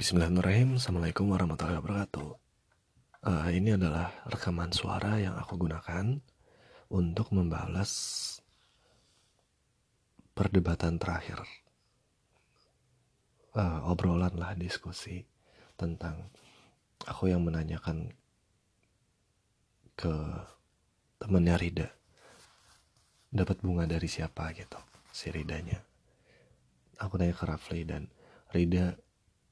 Bismillahirrahmanirrahim. Assalamualaikum warahmatullahi wabarakatuh. Uh, Ini adalah rekaman suara yang aku gunakan Untuk membalas Perdebatan terakhir. Uh, Obrolan lah diskusi Tentang Aku yang menanyakan Ke Temennya Rida. Dapat bunga dari siapa gitu Si Ridanya. Aku nanya ke Rafli dan Rida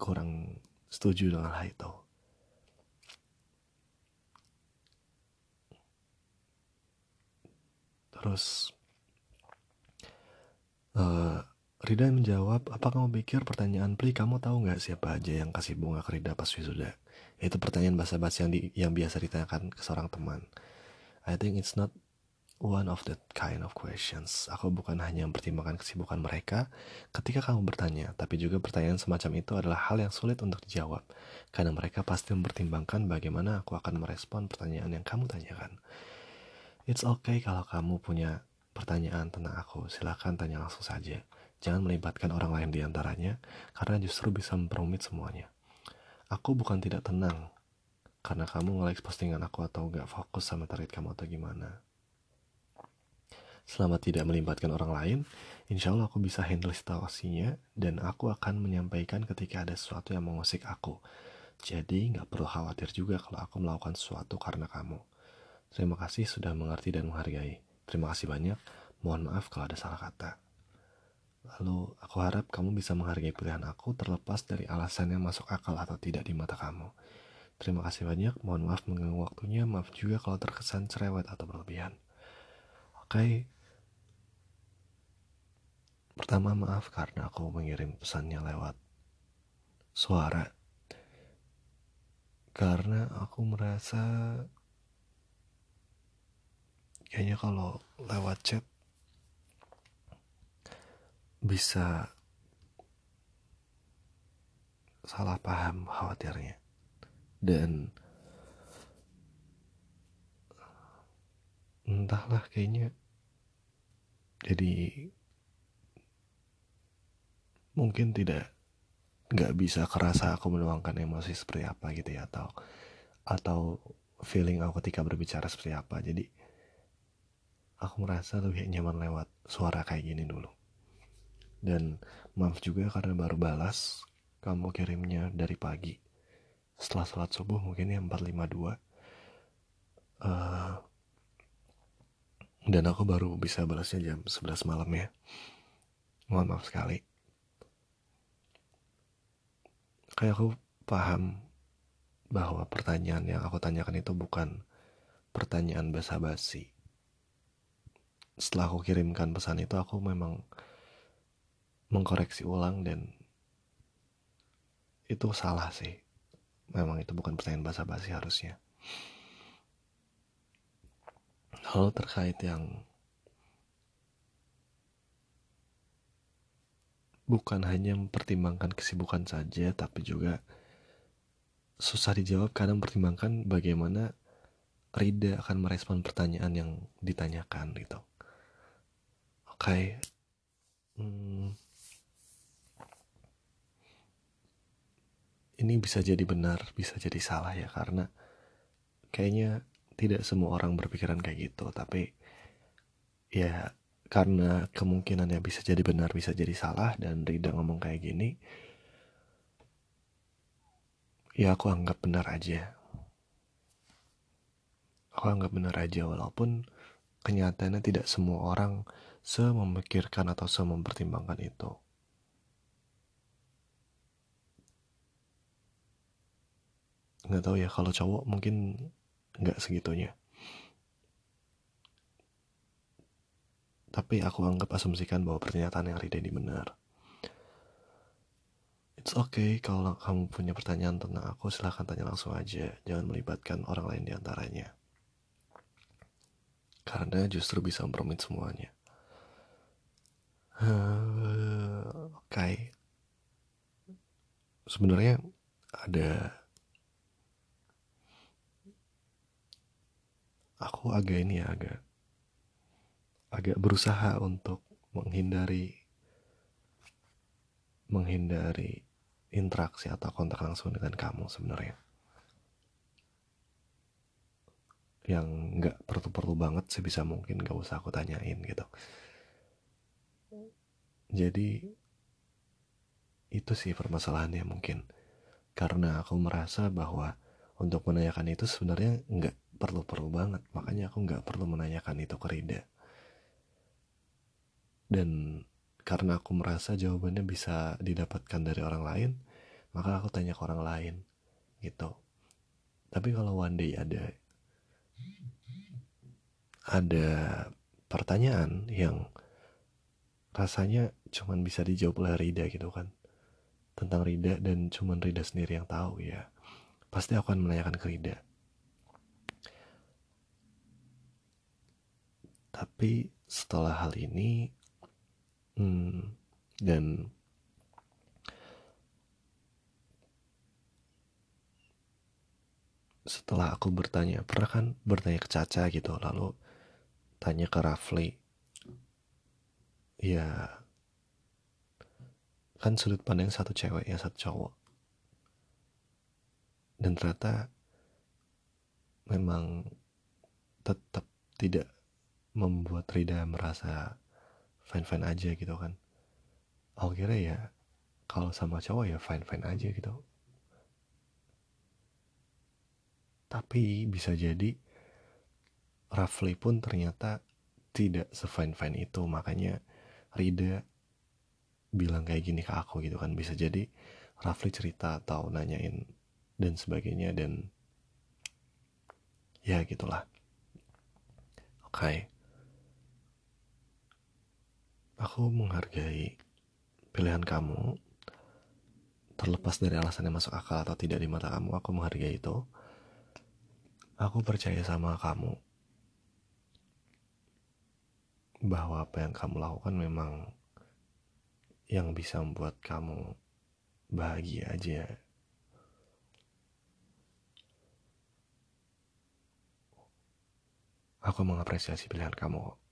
kurang setuju dengan hal itu. Terus uh, Rida menjawab, apa kamu pikir pertanyaan Pli kamu tahu nggak siapa aja yang kasih bunga ke Rida pas wisuda? Itu pertanyaan basa-basi yang, yang biasa ditanyakan ke seorang teman. I think it's not one of that kind of questions. Aku bukan hanya mempertimbangkan kesibukan mereka ketika kamu bertanya, tapi juga pertanyaan semacam itu adalah hal yang sulit untuk dijawab, karena mereka pasti mempertimbangkan bagaimana aku akan merespon pertanyaan yang kamu tanyakan. It's okay kalau kamu punya pertanyaan tentang aku, silahkan tanya langsung saja. Jangan melibatkan orang lain di antaranya, karena justru bisa memperumit semuanya. Aku bukan tidak tenang, karena kamu nge-like postingan aku atau gak fokus sama target kamu atau gimana Selama tidak melibatkan orang lain, insya Allah aku bisa handle situasinya dan aku akan menyampaikan ketika ada sesuatu yang mengusik aku. Jadi nggak perlu khawatir juga kalau aku melakukan sesuatu karena kamu. Terima kasih sudah mengerti dan menghargai. Terima kasih banyak. Mohon maaf kalau ada salah kata. Lalu aku harap kamu bisa menghargai pilihan aku terlepas dari alasan yang masuk akal atau tidak di mata kamu. Terima kasih banyak. Mohon maaf mengganggu waktunya. Maaf juga kalau terkesan cerewet atau berlebihan. Oke, Pertama maaf karena aku mengirim pesannya lewat suara. Karena aku merasa kayaknya kalau lewat chat bisa salah paham khawatirnya. Dan entahlah kayaknya jadi mungkin tidak nggak bisa kerasa aku menuangkan emosi seperti apa gitu ya atau atau feeling aku ketika berbicara seperti apa. Jadi aku merasa lebih nyaman lewat suara kayak gini dulu. Dan maaf juga karena baru balas kamu kirimnya dari pagi. Setelah sholat subuh mungkin ya 452 uh, dan aku baru bisa balasnya jam 11 malam ya. Mohon maaf sekali kayak aku paham bahwa pertanyaan yang aku tanyakan itu bukan pertanyaan basa-basi. Setelah aku kirimkan pesan itu, aku memang mengkoreksi ulang dan itu salah sih. Memang itu bukan pertanyaan basa-basi harusnya. Lalu terkait yang bukan hanya mempertimbangkan kesibukan saja, tapi juga susah dijawab karena mempertimbangkan bagaimana Rida akan merespon pertanyaan yang ditanyakan gitu. Oke, okay. hmm, ini bisa jadi benar, bisa jadi salah ya karena kayaknya tidak semua orang berpikiran kayak gitu, tapi ya karena kemungkinannya bisa jadi benar bisa jadi salah dan Rida ngomong kayak gini ya aku anggap benar aja. Aku anggap benar aja walaupun kenyataannya tidak semua orang sememikirkan atau semempertimbangkan itu. Nggak tahu ya kalau cowok mungkin nggak segitunya Tapi aku anggap asumsikan bahwa pernyataan yang Rida ini benar. It's okay kalau kamu punya pertanyaan tentang aku, silahkan tanya langsung aja. Jangan melibatkan orang lain di antaranya. Karena justru bisa memperumit semuanya. Uh, Oke. Okay. Sebenarnya ada aku agak ini ya agak agak berusaha untuk menghindari menghindari interaksi atau kontak langsung dengan kamu sebenarnya. Yang nggak perlu-perlu banget sebisa mungkin gak usah aku tanyain gitu. Jadi itu sih permasalahannya mungkin. Karena aku merasa bahwa untuk menanyakan itu sebenarnya nggak perlu-perlu banget. Makanya aku nggak perlu menanyakan itu ke Rida dan karena aku merasa jawabannya bisa didapatkan dari orang lain maka aku tanya ke orang lain gitu. Tapi kalau one day ada ada pertanyaan yang rasanya cuman bisa dijawab oleh Rida gitu kan tentang Rida dan cuman Rida sendiri yang tahu ya pasti aku akan menanyakan ke Rida. Tapi setelah hal ini hmm, dan setelah aku bertanya pernah kan bertanya ke Caca gitu lalu tanya ke Rafli. Ya kan sudut pandang satu cewek ya satu cowok. Dan ternyata memang tetap tidak membuat Rida merasa fine-fine aja gitu kan. Aku kira ya kalau sama cowok ya fine-fine aja gitu. Tapi bisa jadi Rafli pun ternyata tidak se-fine-fine itu. Makanya Rida bilang kayak gini ke aku gitu kan. Bisa jadi Rafli cerita atau nanyain dan sebagainya dan ya gitulah. Oke. okay. Aku menghargai pilihan kamu terlepas dari alasan yang masuk akal atau tidak di mata kamu aku menghargai itu aku percaya sama kamu bahwa apa yang kamu lakukan memang yang bisa membuat kamu bahagia aja. Aku mengapresiasi pilihan kamu.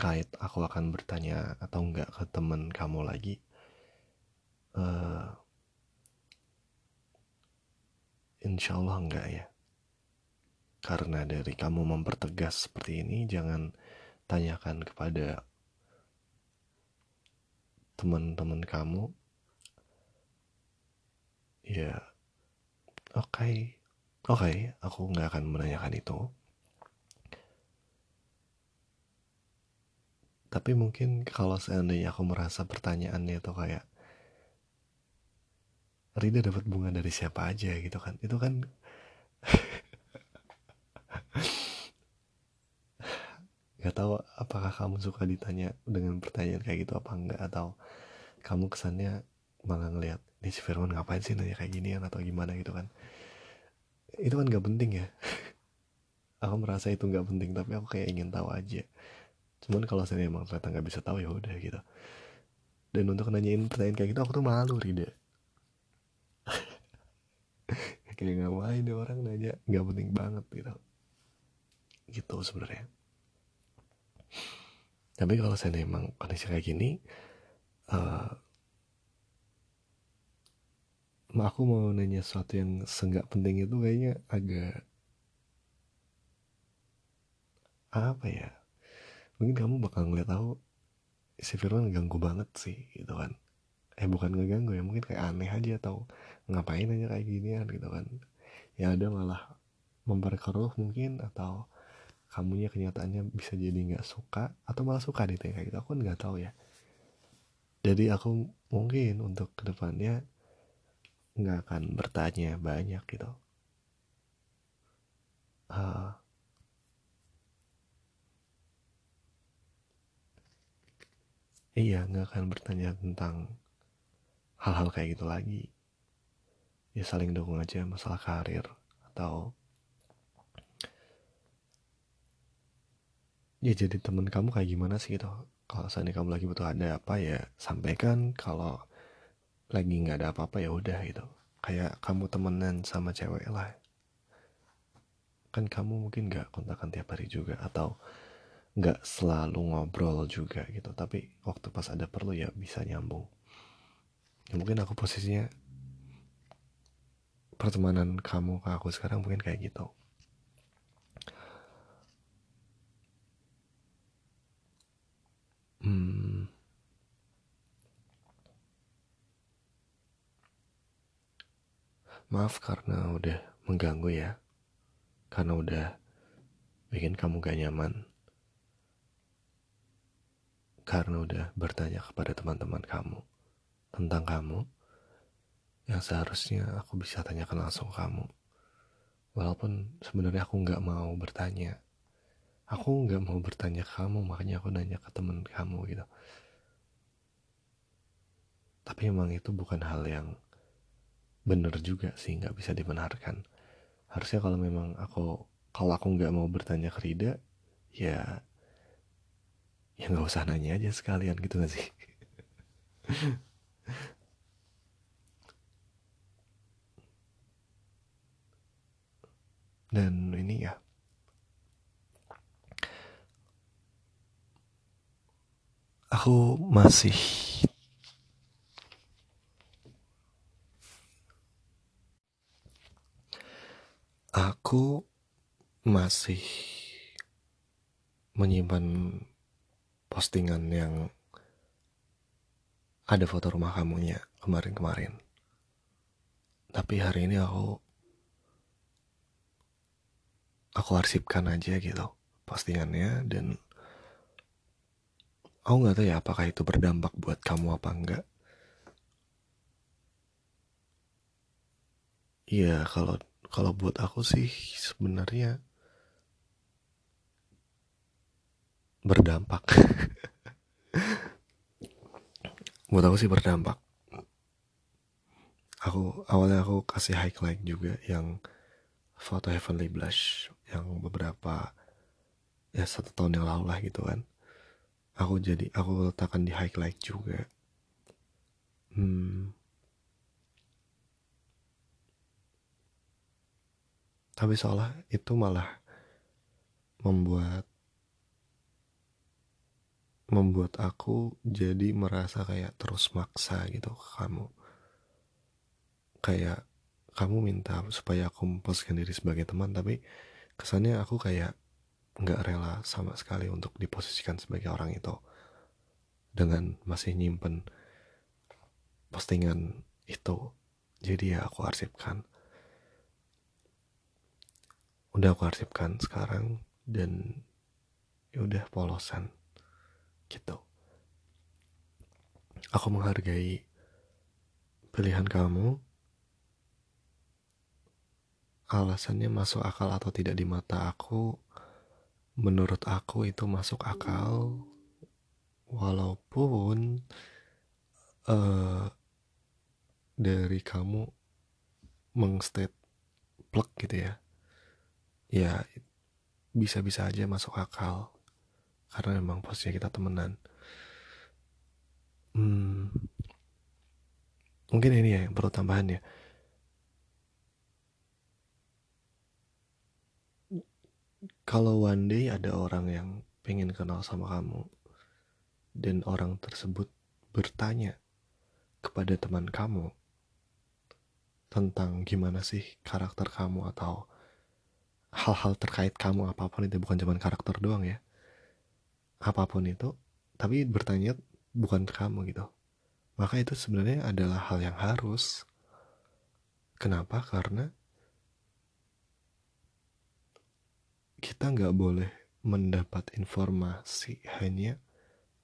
Terkait aku akan bertanya atau enggak ke teman kamu lagi. Uh, insya Allah enggak ya. Karena dari kamu mempertegas seperti ini, jangan tanyakan kepada teman-teman kamu ya oke okay. oke okay, aku nggak akan menanyakan itu tapi mungkin kalau seandainya aku merasa pertanyaannya itu kayak Rida dapat bunga dari siapa aja gitu kan? Itu kan nggak tahu apakah kamu suka ditanya dengan pertanyaan kayak gitu apa enggak atau kamu kesannya malah ngelihat ini si Firman ngapain sih nanya kayak ginian? atau gimana gitu kan? Itu kan nggak penting ya. Aku merasa itu nggak penting tapi aku kayak ingin tahu aja cuman kalau saya emang ternyata nggak bisa tahu ya udah gitu. Dan untuk nanyain pertanyaan kayak gitu aku tuh malu Rida kayak ngapain deh orang nanya? Nggak penting banget gitu. Gitu sebenarnya. Tapi kalau saya memang kondisi kayak gini uh, aku mau nanya sesuatu yang senggak penting itu kayaknya agak apa ya mungkin kamu bakal ngeliat tahu si Firman ganggu banget sih gitu kan. Eh bukan ngeganggu ya mungkin kayak aneh aja atau ngapain aja kayak ginian gitu kan. Ya ada malah memperkeruh mungkin atau kamunya kenyataannya bisa jadi nggak suka atau malah suka deh kayak gitu. Aku nggak tahu ya. Jadi aku mungkin untuk ke depannya nggak akan bertanya banyak gitu. Uh, iya nggak akan bertanya tentang hal-hal kayak gitu lagi. Ya saling dukung aja masalah karir atau ya jadi temen kamu kayak gimana sih gitu? Kalau seandainya kamu lagi butuh ada apa ya sampaikan. Kalau lagi nggak ada apa-apa ya udah gitu. Kayak kamu temenan sama cewek lah. Kan kamu mungkin nggak kontakkan tiap hari juga atau nggak selalu ngobrol juga gitu. Tapi waktu pas ada perlu ya bisa nyambung. Ya mungkin aku posisinya pertemanan kamu ke aku sekarang mungkin kayak gitu. Hmm. Maaf karena udah mengganggu ya. Karena udah bikin kamu gak nyaman karena udah bertanya kepada teman-teman kamu tentang kamu yang seharusnya aku bisa tanyakan langsung kamu. Walaupun sebenarnya aku nggak mau bertanya. Aku nggak mau bertanya ke kamu makanya aku nanya ke teman kamu gitu. Tapi emang itu bukan hal yang bener juga sih nggak bisa dibenarkan. Harusnya kalau memang aku kalau aku nggak mau bertanya ke Rida ya ya nggak usah nanya aja sekalian gitu gak sih? Dan ini ya. Aku masih aku masih menyimpan postingan yang ada foto rumah kamunya kemarin-kemarin. Tapi hari ini aku aku arsipkan aja gitu postingannya dan aku nggak tahu ya apakah itu berdampak buat kamu apa enggak. Iya kalau kalau buat aku sih sebenarnya berdampak. Buat aku sih berdampak. Aku awalnya aku kasih highlight juga yang foto Heavenly Blush yang beberapa ya satu tahun yang lalu lah gitu kan. Aku jadi aku letakkan di highlight juga. Hmm. tapi seolah itu malah membuat membuat aku jadi merasa kayak terus maksa gitu ke kamu. Kayak kamu minta supaya aku memposisikan diri sebagai teman tapi kesannya aku kayak nggak rela sama sekali untuk diposisikan sebagai orang itu. Dengan masih nyimpen postingan itu jadi ya aku arsipkan. Udah aku arsipkan sekarang dan ya udah polosan gitu. Aku menghargai pilihan kamu. Alasannya masuk akal atau tidak di mata aku menurut aku itu masuk akal. Walaupun uh, dari kamu mengstate plug gitu ya. Ya bisa-bisa aja masuk akal karena memang posisinya kita temenan. Hmm, mungkin ini ya yang perlu tambahan ya. Kalau one day ada orang yang pengen kenal sama kamu dan orang tersebut bertanya kepada teman kamu tentang gimana sih karakter kamu atau hal-hal terkait kamu apa pun itu bukan cuma karakter doang ya apa pun itu tapi bertanya bukan kamu gitu. Maka itu sebenarnya adalah hal yang harus. Kenapa? Karena kita nggak boleh mendapat informasi hanya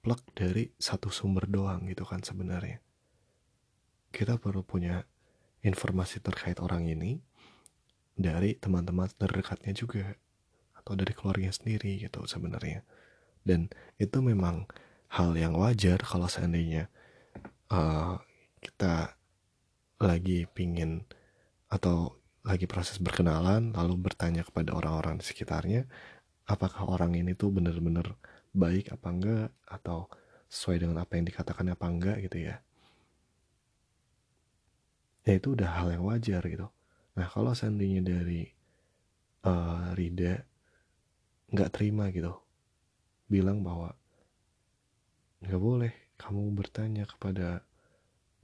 plug dari satu sumber doang gitu kan sebenarnya. Kita perlu punya informasi terkait orang ini dari teman-teman terdekatnya juga atau dari keluarga sendiri gitu sebenarnya dan itu memang hal yang wajar kalau seandainya uh, kita lagi pingin atau lagi proses berkenalan lalu bertanya kepada orang-orang di sekitarnya apakah orang ini tuh benar-benar baik apa enggak atau sesuai dengan apa yang dikatakan apa enggak gitu ya. Ya itu udah hal yang wajar gitu. Nah kalau seandainya dari uh, Rida nggak terima gitu bilang bahwa nggak boleh kamu bertanya kepada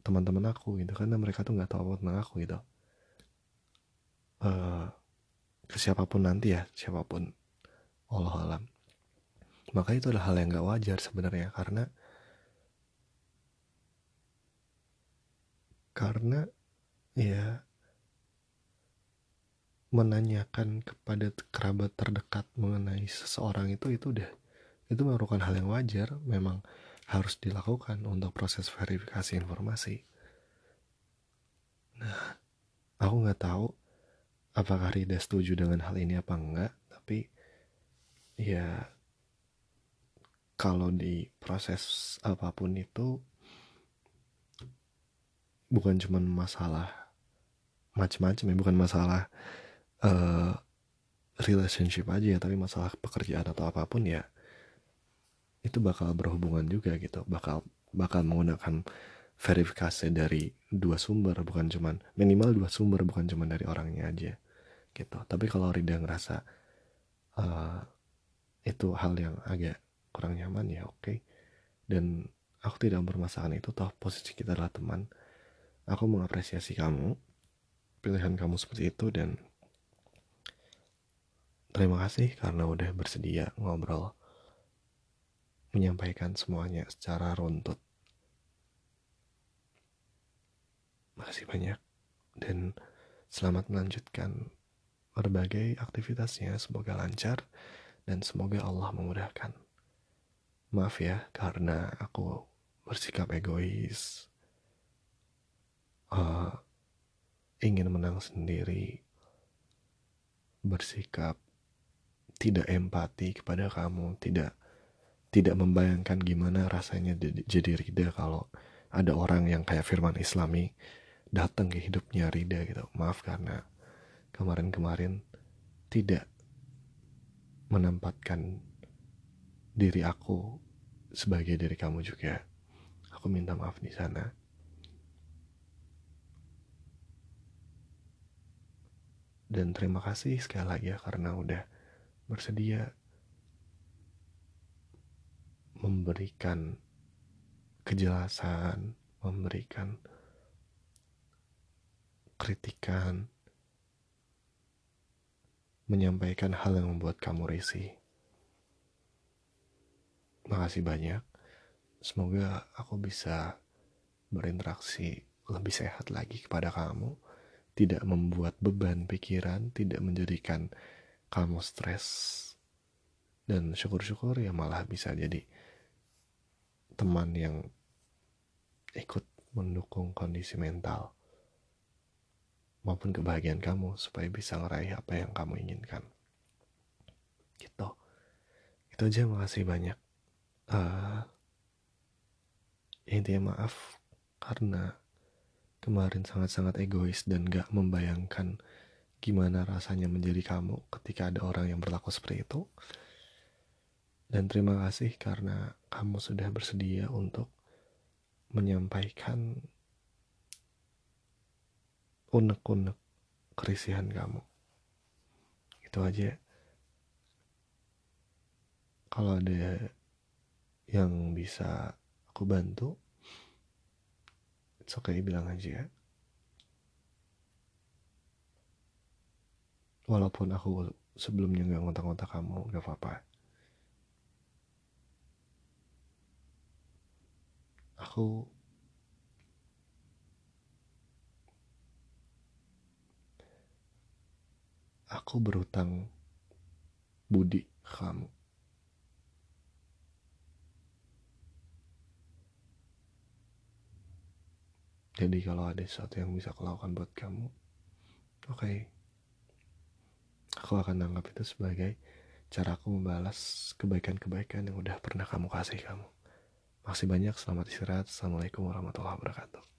teman-teman aku gitu karena mereka tuh nggak tahu apa tentang aku gitu. Uh, ke siapa pun nanti ya siapa pun. Allah alam maka itu adalah hal yang gak wajar sebenarnya karena karena ya menanyakan kepada kerabat terdekat mengenai seseorang itu itu udah itu merupakan hal yang wajar memang harus dilakukan untuk proses verifikasi informasi. Nah aku nggak tahu apakah Rida setuju dengan hal ini apa enggak tapi ya kalau di proses apa pun itu bukan cuma masalah macam-macam ya bukan masalah uh, relationship aja ya tapi masalah pekerjaan atau apa pun ya itu bakal berhubungan juga gitu. Bakal bakal menggunakan verifikasi dari dua sumber bukan cuman minimal dua sumber bukan cuman dari orangnya aja gitu. Tapi kalau Rida ngerasa uh, itu hal yang agak kurang nyaman ya oke. Okay. dan aku tidak bermasalah itu toh posisi kita adalah teman. Aku mengapresiasi kamu pilihan kamu seperti itu dan Terima kasih karena udah bersedia ngobrol, menyampaikan semuanya secara runtut. Makasih banyak dan selamat melanjutkan berbagai aktivitasnya. Semoga lancar dan semoga Allah memudahkan. Maaf ya karena aku bersikap egois, uh, ingin menang sendiri, bersikap tidak empati kepada kamu, tidak tidak membayangkan gimana rasanya jadi Rida kalau ada orang yang kayak Firman Islami datang ke hidupnya Rida gitu. Maaf karena kemarin-kemarin tidak menempatkan diri aku sebagai diri kamu juga. Aku minta maaf di sana. Dan terima kasih sekali lagi ya karena udah bersedia memberikan kejelasan, memberikan kritikan, menyampaikan hal yang membuat kamu risih. Makasih banyak. Semoga aku bisa berinteraksi lebih sehat lagi kepada kamu, tidak membuat beban pikiran, tidak menjadikan kamu stres dan syukur-syukur ya malah bisa jadi teman yang ikut mendukung kondisi mental maupun kebahagiaan kamu supaya bisa ngeraih apa yang kamu inginkan. Gitu. Itu aja makasih banyak. Uh, intinya maaf karena kemarin sangat-sangat egois dan gak membayangkan gimana rasanya menjadi kamu ketika ada orang yang berlaku seperti itu. Dan terima kasih karena kamu sudah bersedia untuk menyampaikan unek-unek kerisihan kamu. Itu aja. Kalau ada yang bisa aku bantu, it's okay bilang aja ya. walaupun aku sebelumnya nggak ngontak-ngontak kamu gak apa-apa aku. Aku berutang budi kamu. Jadi kalau ada sesuatu yang bisa aku lakukan buat kamu oke. Okay aku akan anggap itu sebagai cara aku membalas kebaikan-kebaikan yang udah pernah kamu kasih kamu. Makasih banyak, selamat istirahat. Assalamualaikum warahmatullahi wabarakatuh.